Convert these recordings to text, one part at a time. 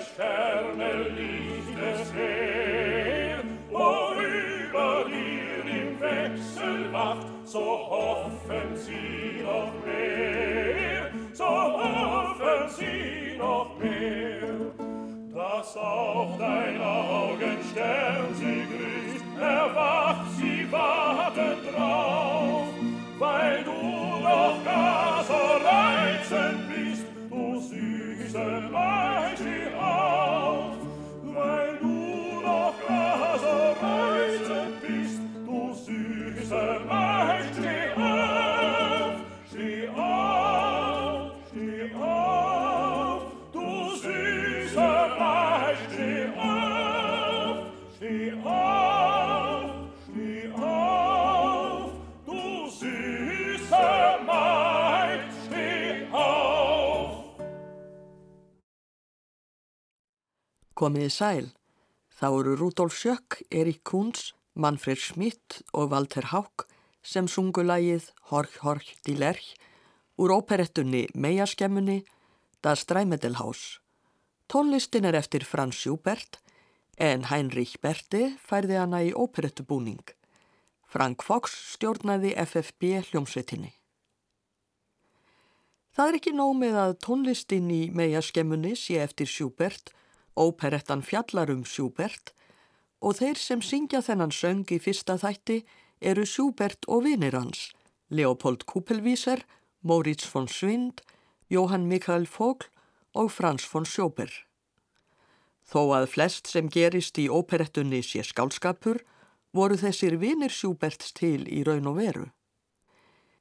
Sterne Licht des Seen, worüber ihr im Wechsel wacht, so hoffen sie noch mehr, so hoffen sie noch mehr. Dass auch dein Augenstern sie grüßt, erwacht sie wahr, Komiði sæl. Þá eru Rudolf Sjökk, Erik Kunz, Manfred Schmidt og Walter Haug sem sungu lagið Horch Horch die Lerch úr óperettunni Meiaskemmunni Das Dreimedelhaus. Tónlistin er eftir Franz Schubert en Heinrich Berti færði hana í óperettubúning. Frank Fox stjórnaði FFB hljómsveitinni. Það er ekki nóg með að tónlistin í Meiaskemmunni sé eftir Schubert Óperettan fjallar um Schubert og þeir sem syngja þennan söng í fyrsta þætti eru Schubert og vinir hans, Leopold Kuppelwieser, Moritz von Schwind, Johann Michael Vogl og Franz von Schober. Þó að flest sem gerist í óperettunni sé skálskapur, voru þessir vinir Schuberts til í raun og veru.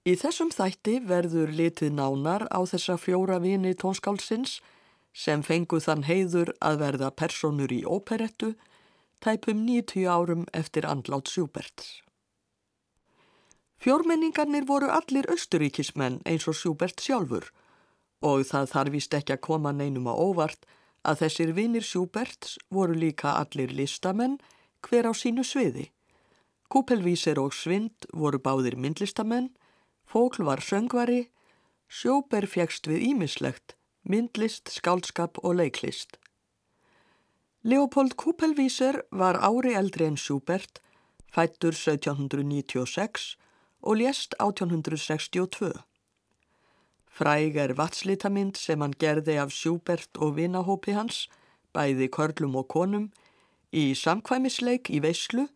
Í þessum þætti verður litið nánar á þessa fjóra vini tónskálsins sem fengu þann heiður að verða personur í óperettu tæpum 90 árum eftir andlát Schuberts. Fjórmenningarnir voru allir austuríkismenn eins og Schubert sjálfur og það þarfist ekki að koma neinum á óvart að þessir vinir Schuberts voru líka allir listamenn hver á sínu sviði. Kúpelvíser og Svind voru báðir myndlistamenn, Fókl var söngvari, Sjóber fjækst við ímislegt, myndlist, skáldskap og leiklist. Leopold Kúpelvíser var ári eldri en Schubert, fættur 1796 og lést 1862. Fræg er vatslitamind sem hann gerði af Schubert og vinahópi hans, bæði körlum og konum, í samkvæmisleik í veislu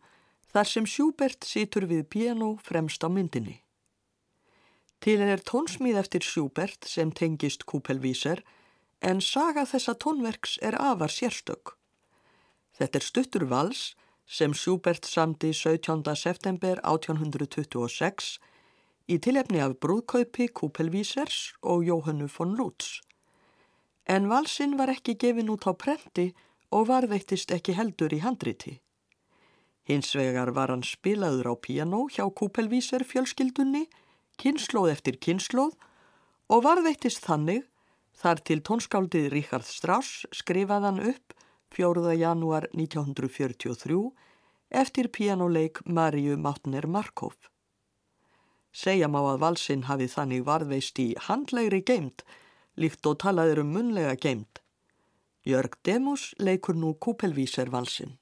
þar sem Schubert situr við piano fremst á myndinni. Til er tónsmíð eftir Schubert sem tengist Kúpelvíser en saga þessa tónverks er afar sérstök. Þetta er stuttur vals sem Schubert samdi 17. september 1826 í tilefni af brúðkaupi Kúpelvísers og Jóhannu von Lutz. En valsinn var ekki gefin út á prenti og varðveittist ekki heldur í handriti. Hins vegar var hann spilaður á piano hjá Kúpelvíser fjölskyldunni, kynnslóð eftir kynnslóð og varðveittist þannig þar til tónskáldið Richard Strauss skrifaðan upp 4. janúar 1943 eftir pianoleik Maríu Máttner Markov. Segja má að valsinn hafi þannig varðveist í handlegri geimt líkt og talaður um munlega geimt. Jörg Demus leikur nú Kúpelvíser valsinn.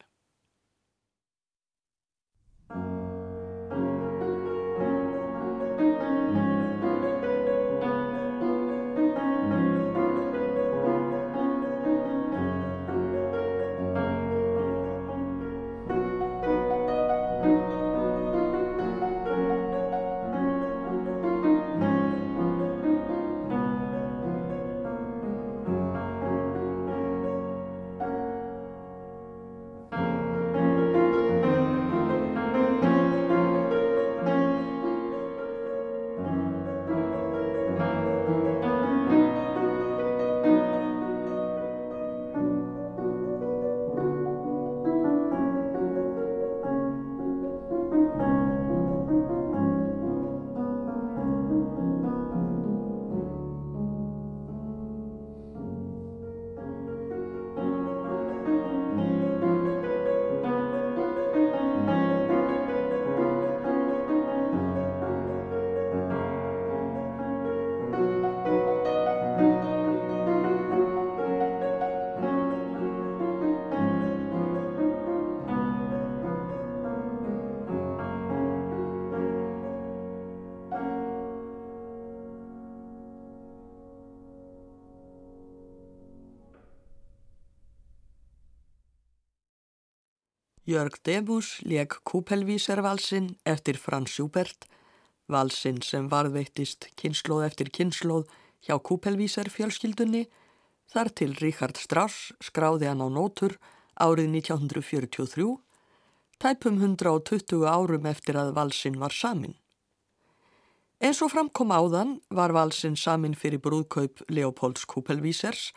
Jörg Demus leik Kúpelvíservalsinn eftir Frans Schubert, valsinn sem varðveittist kynnslóð eftir kynnslóð hjá Kúpelvíser fjölskyldunni, þar til Richard Strauss skráði hann á nótur árið 1943, tæpum 120 árum eftir að valsinn var samin. Eins og framkom áðan var valsinn samin fyrir brúðkaup Leopolds Kúpelvísers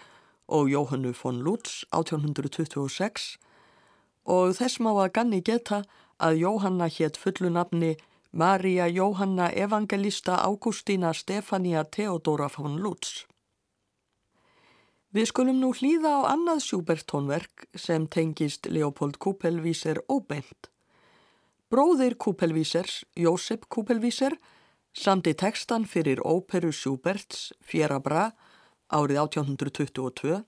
og Jóhannu von Lutz 1826 og þess má að ganni geta að Jóhanna hétt fullu nafni Maria Jóhanna Evangelista Augustína Stefania Theodora von Lutz. Við skulum nú hlýða á annað Schubert-tónverk sem tengist Leopold Kupelvíser óbeint. Bróðir Kupelvísers, Jósef Kupelvíser, samti tekstan fyrir óperu Schuberts, Fjera Bra, árið 1822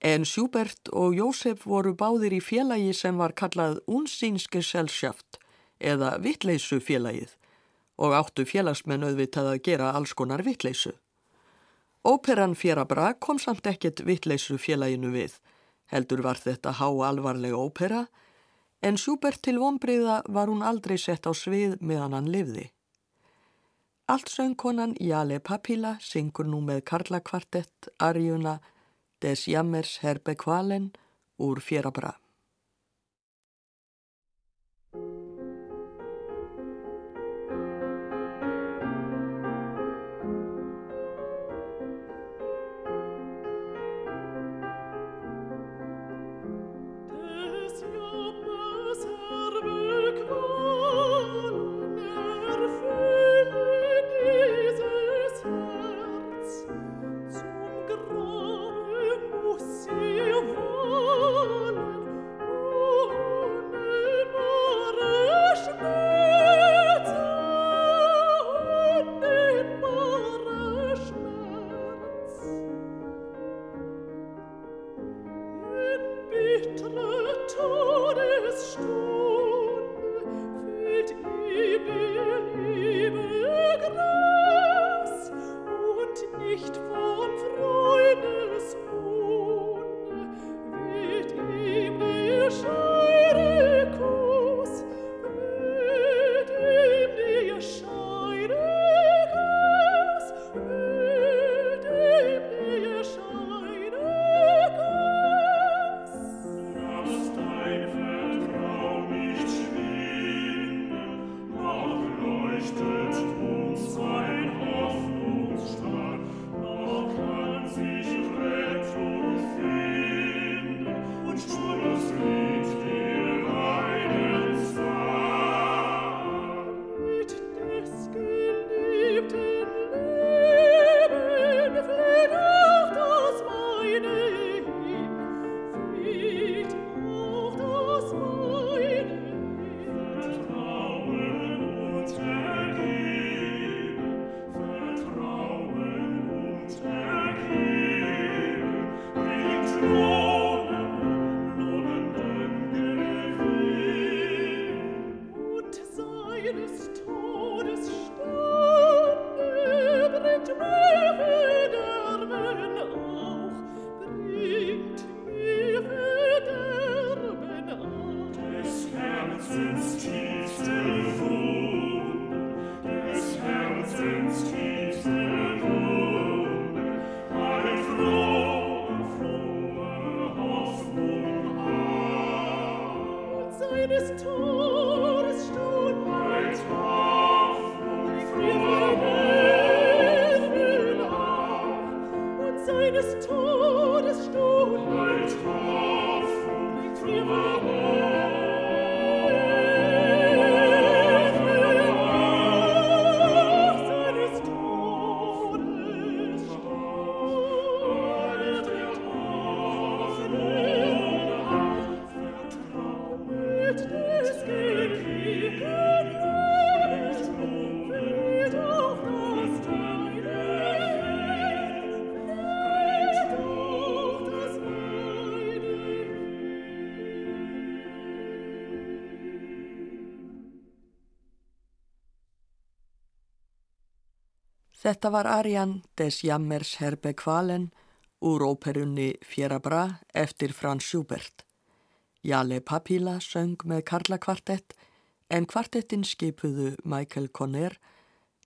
En Schubert og Jósef voru báðir í félagi sem var kallað Unsínske Selschafft eða Vittleysu félagið og áttu félagsmenn auðvitað að gera alls konar vittleysu. Óperan Fjerabra kom samt ekkert Vittleysu félaginu við, heldur var þetta há alvarlega ópera, en Schubert til vonbriða var hún aldrei sett á svið meðan hann livði. Allt söngkonan Jale Papila syngur nú með Karla kvartett, Arjuna, des jammers herbequalen ur fiera bra. Þetta var Arjan des Jammers Herbe Kvalen úr óperunni Fjerabra eftir Frans Schubert. Jale Papila söng með Karla kvartett en kvartettin skipuðu Michael Conner,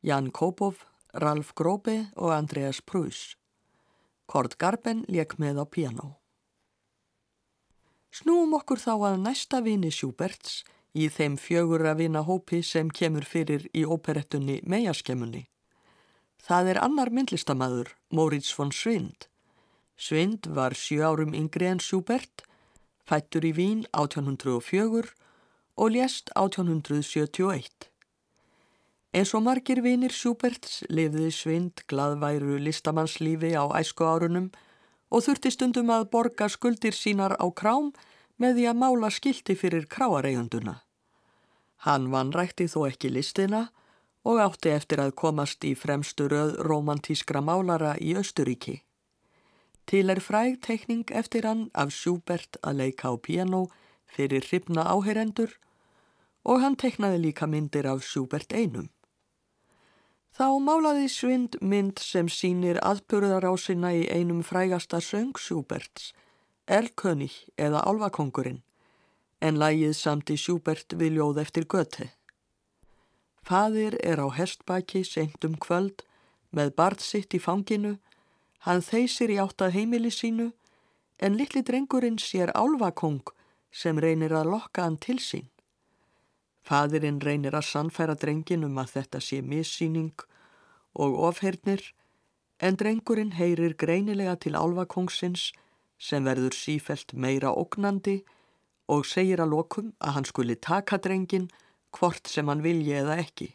Jan Kopov, Ralf Gróbe og Andreas Prús. Kord Garben leik með á piano. Snúum okkur þá að næsta vini Schuberts í þeim fjögur að vina hópi sem kemur fyrir í óperettunni Meiaskemmunni. Það er annar myndlistamæður, Moritz von Svind. Svind var sjö árum yngri en Schubert, fættur í Vín 1804 og lést 1871. Eins og margir vinir Schuberts lifði Svind gladværu listamannslífi á æsku árunum og þurfti stundum að borga skuldir sínar á krám með því að mála skildi fyrir kráareigunduna. Hann vannrækti þó ekki listina og átti eftir að komast í fremstu röð romantískra málara í Östuríki. Til er fræg teikning eftir hann af Schubert að leika á piano fyrir hrifna áheyrendur og hann teiknaði líka myndir af Schubert einum. Þá málaði Svind mynd sem sínir aðpurðarásina í einum frægasta söng Schuberts, Erlkönig eða Alvakongurinn, en lægið samt í Schubert viljóð eftir göti. Fadir er á hestbaki seint um kvöld með barð sitt í fanginu, hann þeysir í áttað heimili sínu en litli drengurinn sér álvakong sem reynir að lokka hann til sín. Fadirinn reynir að sannfæra drengin um að þetta sé missýning og ofhernir en drengurinn heyrir greinilega til álvakongsins sem verður sífelt meira ógnandi og segir að lokum að hann skuli taka drengin hvort sem hann vilji eða ekki.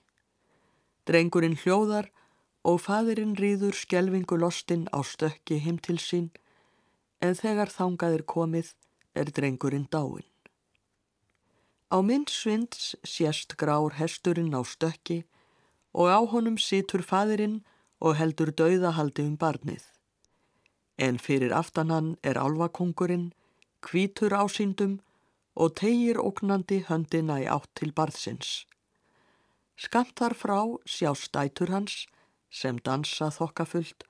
Drengurinn hljóðar og fadirinn rýður skjelvingu lostinn á stökki heim til sín en þegar þangaðir komið er drengurinn dáin. Á mynd svinds sést grár hesturinn á stökki og á honum situr fadirinn og heldur dauðahaldi um barnið. En fyrir aftan hann er álvakongurinn, kvítur ásýndum og tegir ógnandi höndina í átt til barðsins. Skamt þar frá sjá stætur hans sem dansa þokkafullt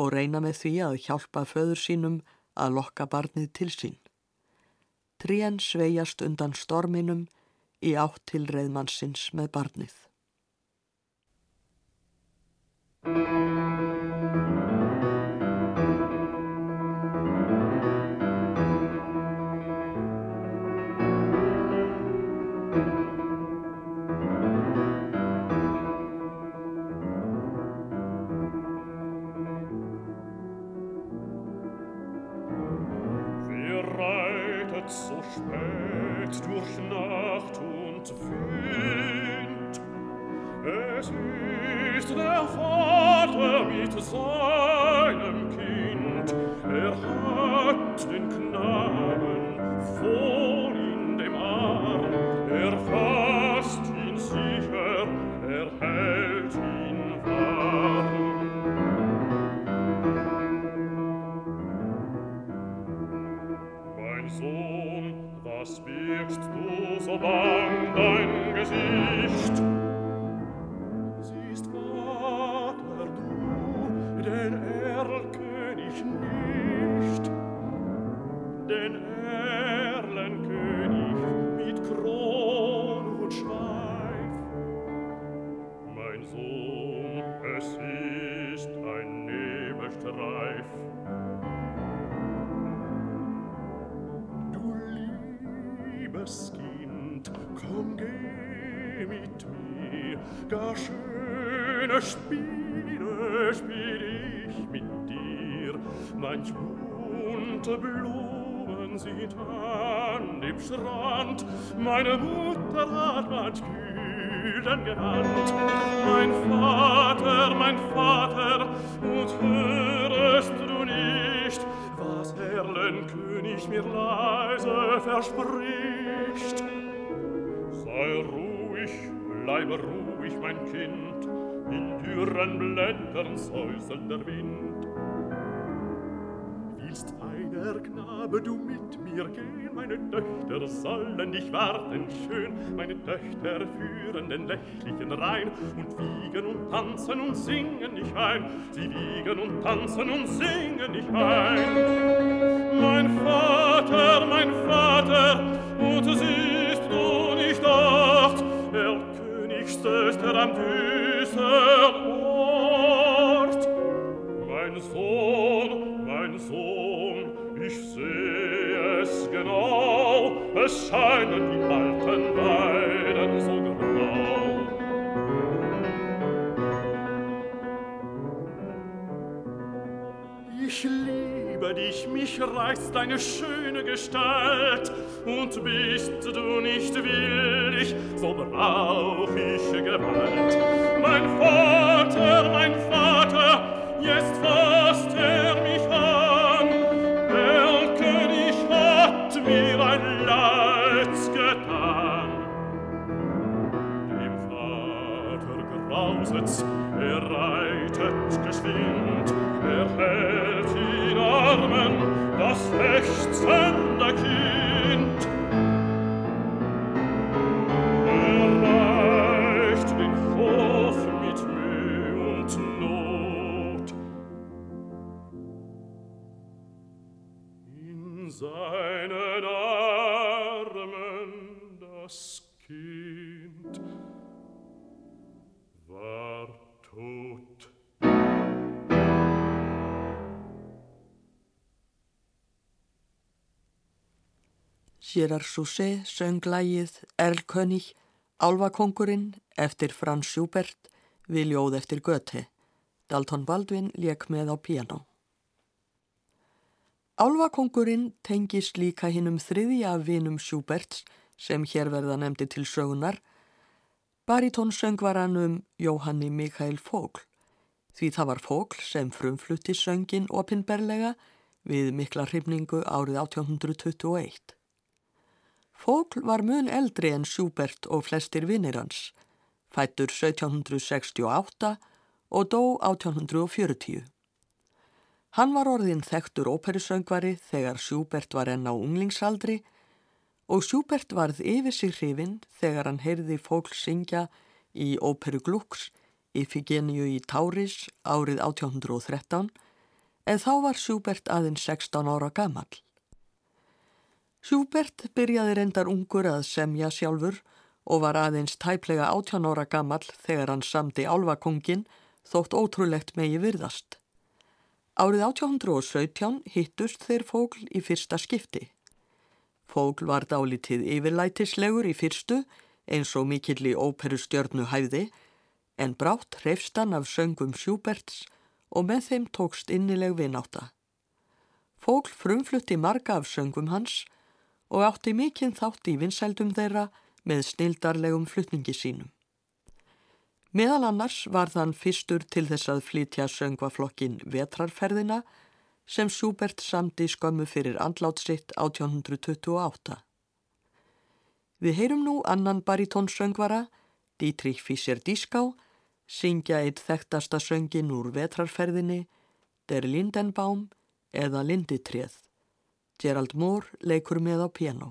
og reyna með því að hjálpa föður sínum að lokka barnið til sín. Trían sveiast undan storminum í átt til reyðmannsins með barnið. Blumen sind an dem Strand, meine Mutter hat manch kühlen gewandt. Mein Vater, mein Vater, und hörest du nicht, was Erlenkönig mir leise verspricht? Sei ruhig, bleibe ruhig, mein Kind, in dürren Blättern säuselt der Wind. Willst Kleiner Knabe, du mit mir gehen, meine Töchter sollen dich warten schön, meine Töchter führen den lächlichen Rhein und wiegen und tanzen und singen dich ein, sie wiegen und tanzen und singen dich ein. Mein Vater, mein Vater, und siehst du nicht dort, er Königstöchter am düster Ort. Mein Sohn, mein Sohn, ich seh es genau, es scheinen die alten Weiden so grau. Ich liebe dich, mich reizt deine schöne Gestalt, und bist du nicht willig, so brauch ich Gewalt. Mein Vater, mein Vater, jetzt fasst er Lausitz er reitet geschwind, er hält in Armen das lechzende Kind. Gérard Sousset söng lægið Erlkönig, Álvakongurinn eftir Frans Schubert við ljóð eftir Göte. Dalton Baldwin leik með á piano. Álvakongurinn tengist líka hinn um þriðja vinum Schuberts sem hér verða nefndi til sögunar. Baritónsöngvaran um Jóhanni Mikael Fógl. Því það var Fógl sem frumflutti söngin opinberlega við mikla hrifningu árið 1821. Fógl var mun eldri en Schubert og flestir vinnir hans, fættur 1768 og dó 1840. Hann var orðin þektur óperusöngvari þegar Schubert var enn á unglingsaldri og Schubert varð yfir sig hrifin þegar hann heyrði Fógl syngja í óperu Glucks í Figeniu í Tauris árið 1813 en þá var Schubert aðeins 16 ára gammal. Schubert byrjaði reyndar ungur að semja sjálfur og var aðeins tæplega 18 ára gammal þegar hann samdi Álvakongin þótt ótrúlegt megi virðast. Árið 1817 hittust þeir fógl í fyrsta skipti. Fógl var dálítið yfirlætislegur í fyrstu eins og mikill í óperustjörnu hæði en brátt hrefst hann af söngum Schuberts og með þeim tókst innileg vináta. Fógl frumflutti marga af söngum hans og átti mikinn þátt í vinsældum þeirra með snildarlegum flutningi sínum. Meðal annars var þann fyrstur til þess að flytja söngvaflokkin Vetrarferðina sem Schubert samdi skömmu fyrir andlátsitt 1828. Við heyrum nú annan baritónsöngvara, Dietrich Fischer-Dieskau, syngja eitt þekktasta söngin úr Vetrarferðinni, Der Lindenbaum eða Linditrið. Gerald Moore leikur með á piano.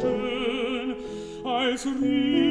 schön als Riesen.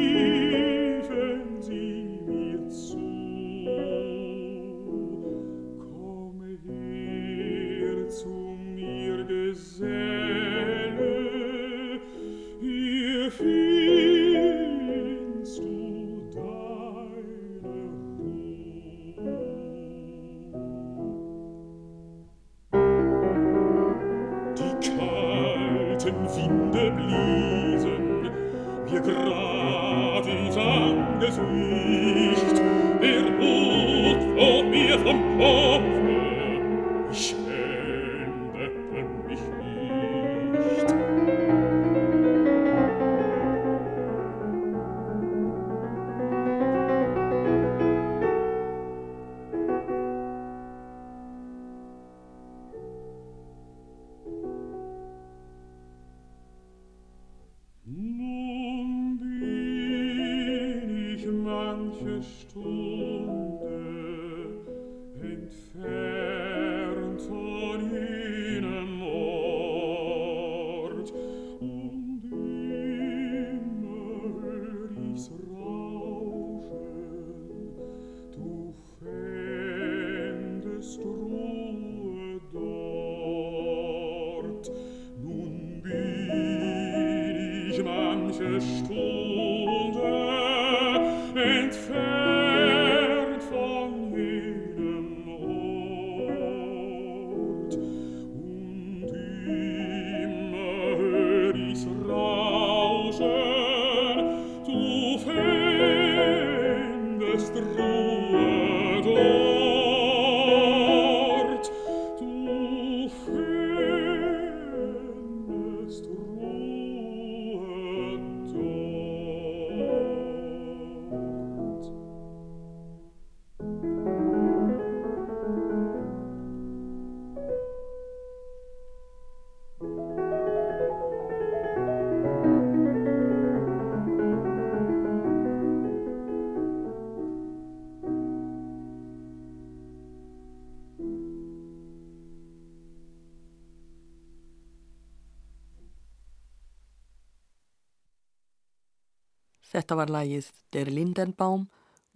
Þetta var lagið Der Lindenbaum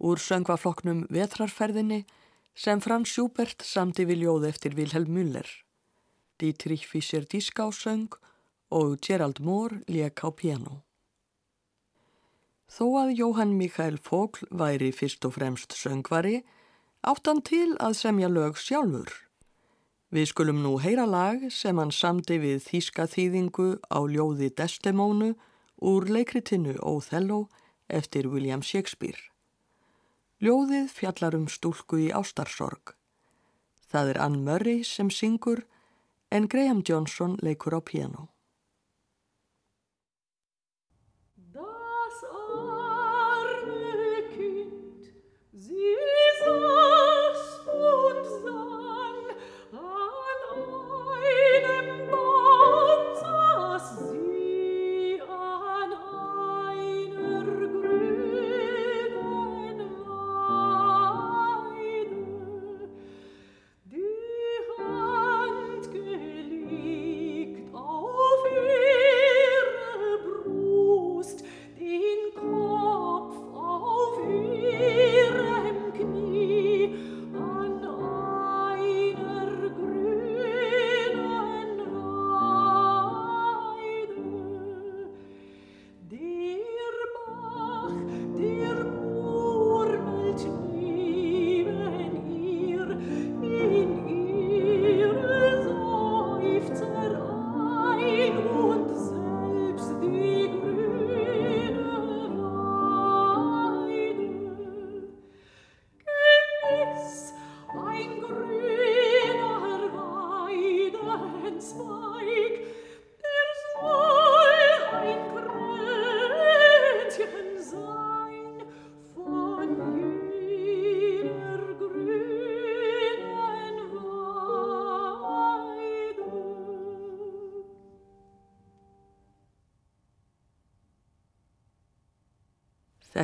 úr söngvafloknum Vetrarferðinni sem Frans Schubert samti við ljóð eftir Wilhelm Müller. Dietrich Fischer-Dieskau söng og Gerald Moore lék á piano. Þó að Jóhann Mikael Fogl væri fyrst og fremst söngvari, áttan til að semja lög sjálfur. Við skulum nú heyra lag sem hann samti við þýska þýðingu á ljóði Desdemónu úr leikritinu Óþelló eftir William Shakespeare. Ljóðið fjallar um stúlku í ástarsorg. Það er Ann Murray sem syngur en Graham Johnson leikur á piano.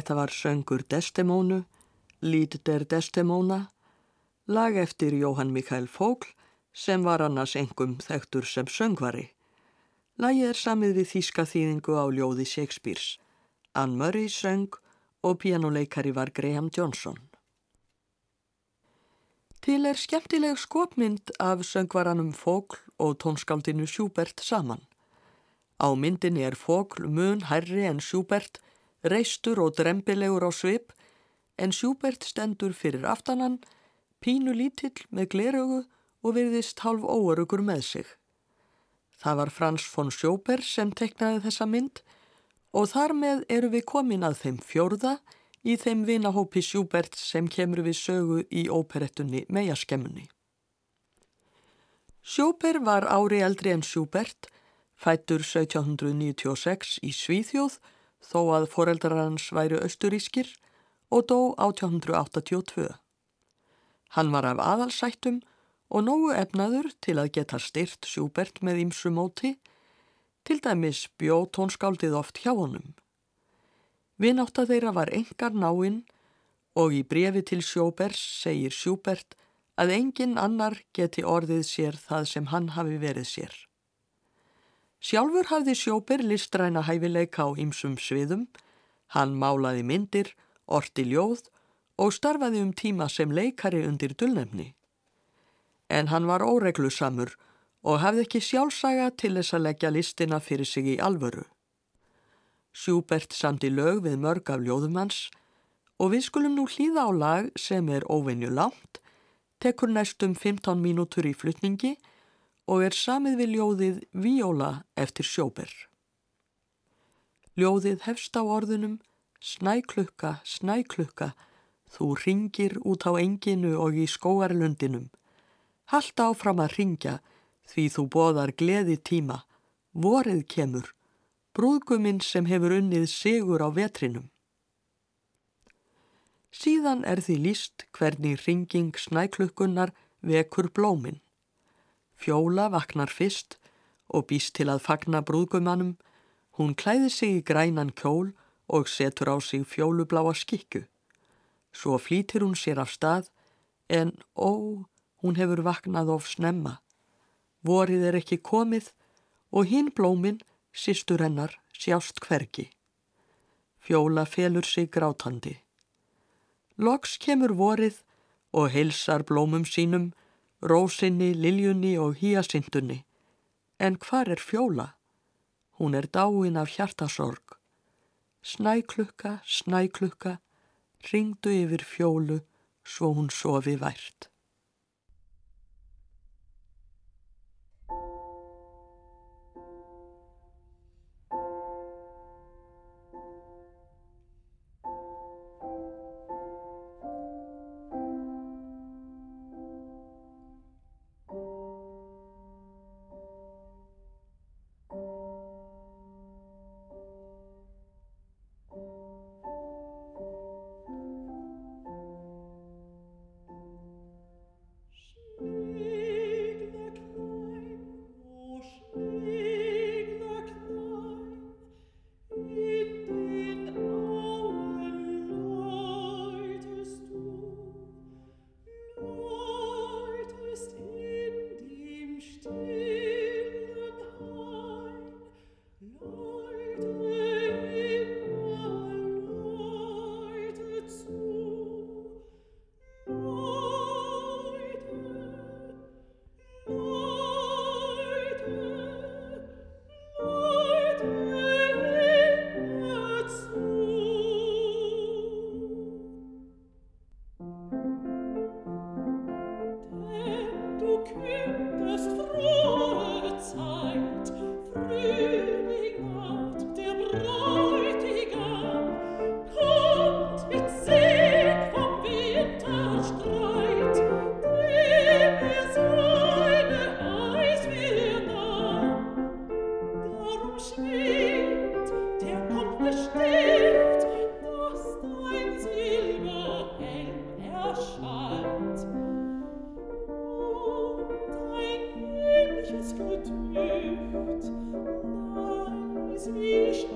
Þetta var söngur Desdemónu, Lít der Desdemóna, lag eftir Jóhann Mikael Fókl sem var annars engum þekktur sem söngvari. Lagið er samið við þýska þýðingu á ljóði Shakespeare's. Ann Murray söng og pianoleikari var Graham Johnson. Til er skemmtileg skopmynd af söngvaranum Fókl og tónskáldinu Schubert saman. Á myndinni er Fókl mun herri en Schubert reistur og drembilegur á svip en Schubert stendur fyrir aftanan, pínu lítill með glerögu og virðist hálf óörugur með sig. Það var Frans von Schubert sem teknaði þessa mynd og þar með eru við komin að þeim fjórða í þeim vinahópi Schubert sem kemur við sögu í óperettunni Meiaskemmunni. Schubert var ári eldri en Schubert, fættur 1796 í Svíþjóð þó að foreldrar hans væri austurískir og dó 1882. Hann var af aðalsættum og nógu efnaður til að geta styrt Schubert með ímsu móti, til dæmis bjó tónskáldið oft hjá honum. Vinátt að þeirra var engar náinn og í brefi til Schubert segir Schubert að engin annar geti orðið sér það sem hann hafi verið sér. Sjálfur hafði sjóper listræna hæfileika á ýmsum sviðum, hann málaði myndir, orti ljóð og starfaði um tíma sem leikari undir dullnefni. En hann var óreglusamur og hafði ekki sjálfsaga til þess að leggja listina fyrir sig í alvöru. Sjúbert samti lög við mörg af ljóðumanns og við skulum nú hlýða á lag sem er óvenju langt, tekur næstum 15 mínútur í flutningi og er samið við ljóðið Víóla eftir sjóber. Ljóðið hefst á orðunum Snæklukka, snæklukka, þú ringir út á enginu og í skóarlundinum. Halda áfram að ringja því þú boðar gleði tíma, vorið kemur, brúðguminn sem hefur unnið sigur á vetrinum. Síðan er því líst hvernig ringing snæklukkunnar vekur blóminn. Fjóla vaknar fyrst og býst til að fagna brúðgumannum. Hún klæði sig í grænan kjól og setur á sig fjólubláa skikku. Svo flýtir hún sér af stað en ó, hún hefur vaknað of snemma. Vorið er ekki komið og hinn blómin, sístur hennar, sjást hverki. Fjóla felur sig grátandi. Loks kemur vorið og heilsar blómum sínum rósinni, liljunni og híasindunni. En hvar er fjóla? Hún er dáin af hjartasorg. Snæklukka, snæklukka, ringdu yfir fjólu svo hún sofi vært. ich es getötet, leis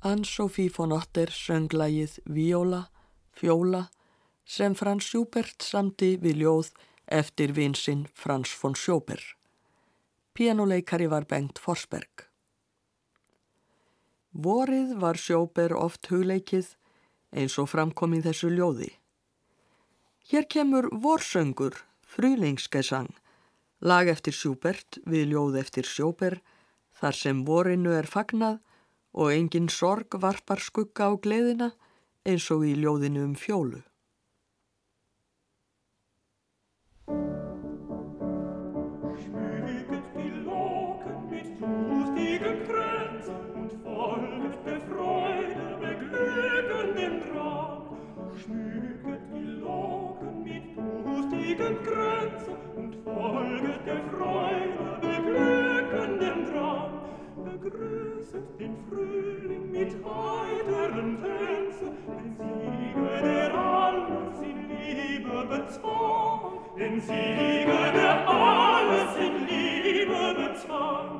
Ann-Sophie von Otter söng lægið Viola, Fjóla sem Frans Schubert samti við ljóð eftir vinsinn Frans von Schober. Pianoleikari var Bengt Forsberg. Vorið var Schober oft hugleikið eins og framkom í þessu ljóði. Hér kemur Vorsöngur, frýlingskesang, lag eftir Schubert við ljóð eftir Schober þar sem vorinu er fagnað og engin sorg varpar skugga á gleðina eins og í ljóðinu um fjólu. Grenze und folget der Freude beglückenden Drang. begrüßet den Frühling mit heiteren Tänzen, den Sieger der alles in Liebe bezwang, den Sieger der alles in Liebe bezwang.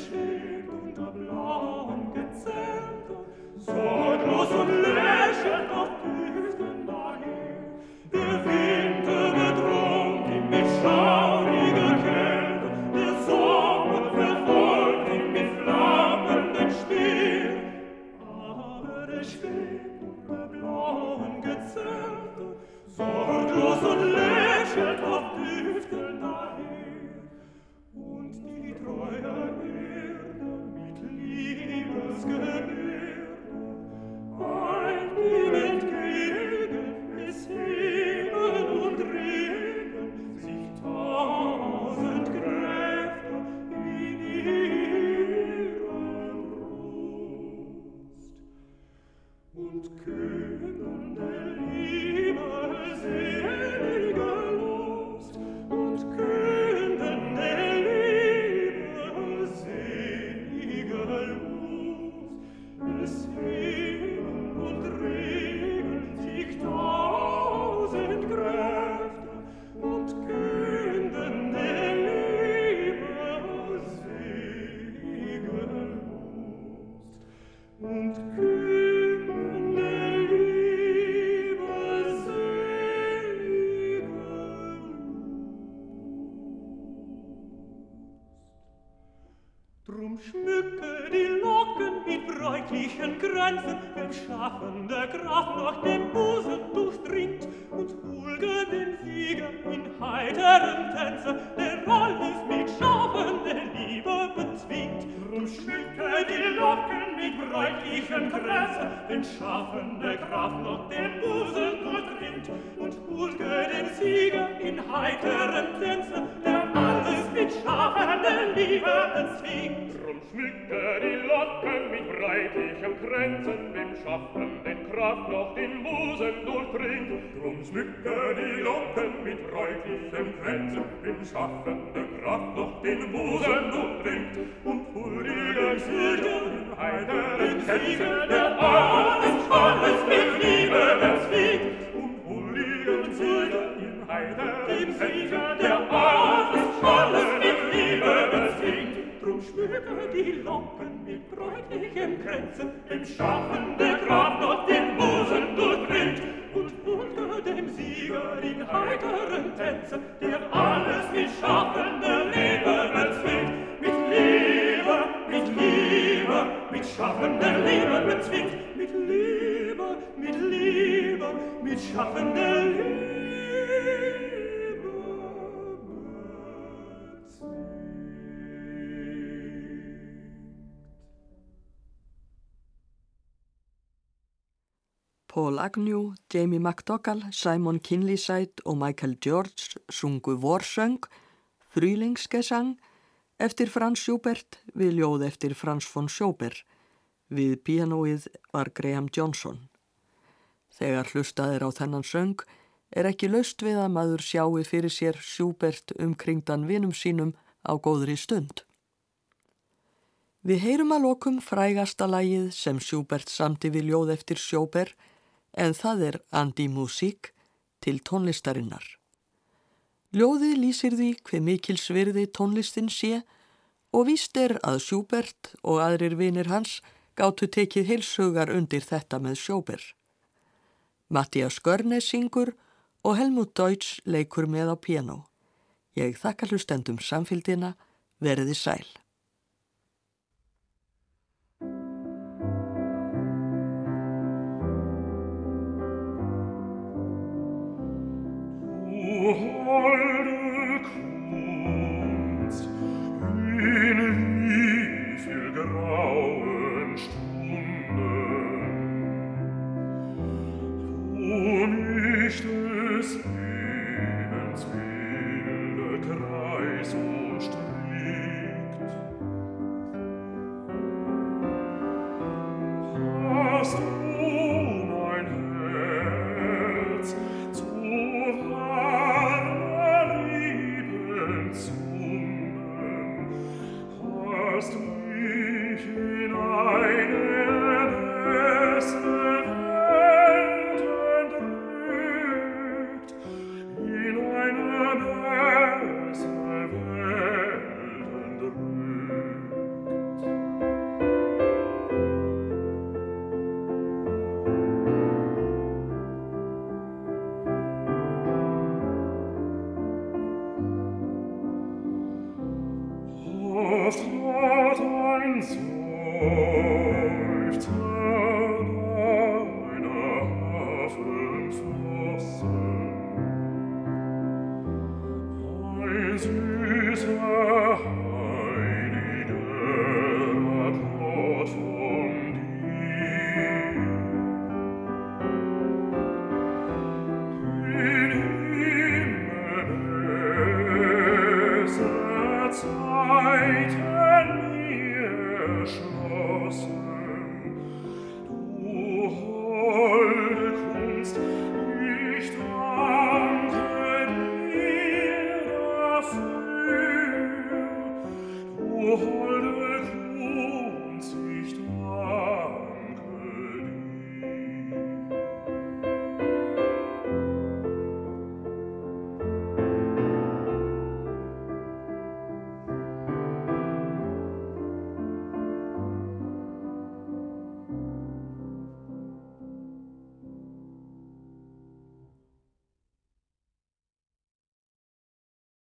Christmas. Tänze, der alles mit schaffende Liebe bezwingt. Drum schmücke die Locken mit bräutlichen Kränzen, wenn schaffende Kraft noch dem Busen durchdringt und hulge den Sieger in heiteren Tänze, der alles mit schaffende Liebe bezwingt. Drum schmücke Locken mit breitlichem Kränzen, wem schaffenden Kraft noch den Busen durchdringt. Drum schmücke die Locken mit breitlichem Kränzen, wem schaffende Kraft noch den Busen durchdringt. Und huldigen Sieger in heiteren Tänzen, der alles, alles mit Liebe bezwingt. Und huldigen Sieger in heiteren Tänzen, der alles, alles. Schmücke die Locken mit bräutlichen Kränzen, dem schaffende Kraft noch den Busen durchdringt und hulge dem Sieger in heiteren Tänzen, der alles mit schaffende Liebe bezwingt. Mit Liebe, mit Liebe, mit schaffende Liebe bezwingt. Mit Liebe, mit Liebe, mit schaffende Liebe Paul Agnew, Jamie McDougall, Simon Kinleyside og Michael George sungu vorsöng, Frýlingsgesang, eftir Frans Schubert við ljóð eftir Frans von Schober. Við pianoið var Graham Johnson. Þegar hlustaðir á þennan söng er ekki löst við að maður sjáu fyrir sér Schubert umkringdan vinum sínum á góðri stund. Við heyrum að lokum frægasta lægið sem Schubert samti við ljóð eftir Schober en það er andi-músík til tónlistarinnar. Ljóðið lýsir því hver mikil svirði tónlistin sé og víst er að Schubert og aðrir vinir hans gáttu tekið heilsugar undir þetta með Schober. Mattias Görnes syngur og Helmut Deutsch leikur með á piano. Ég þakka hlustendum samfélgina, verði sæl.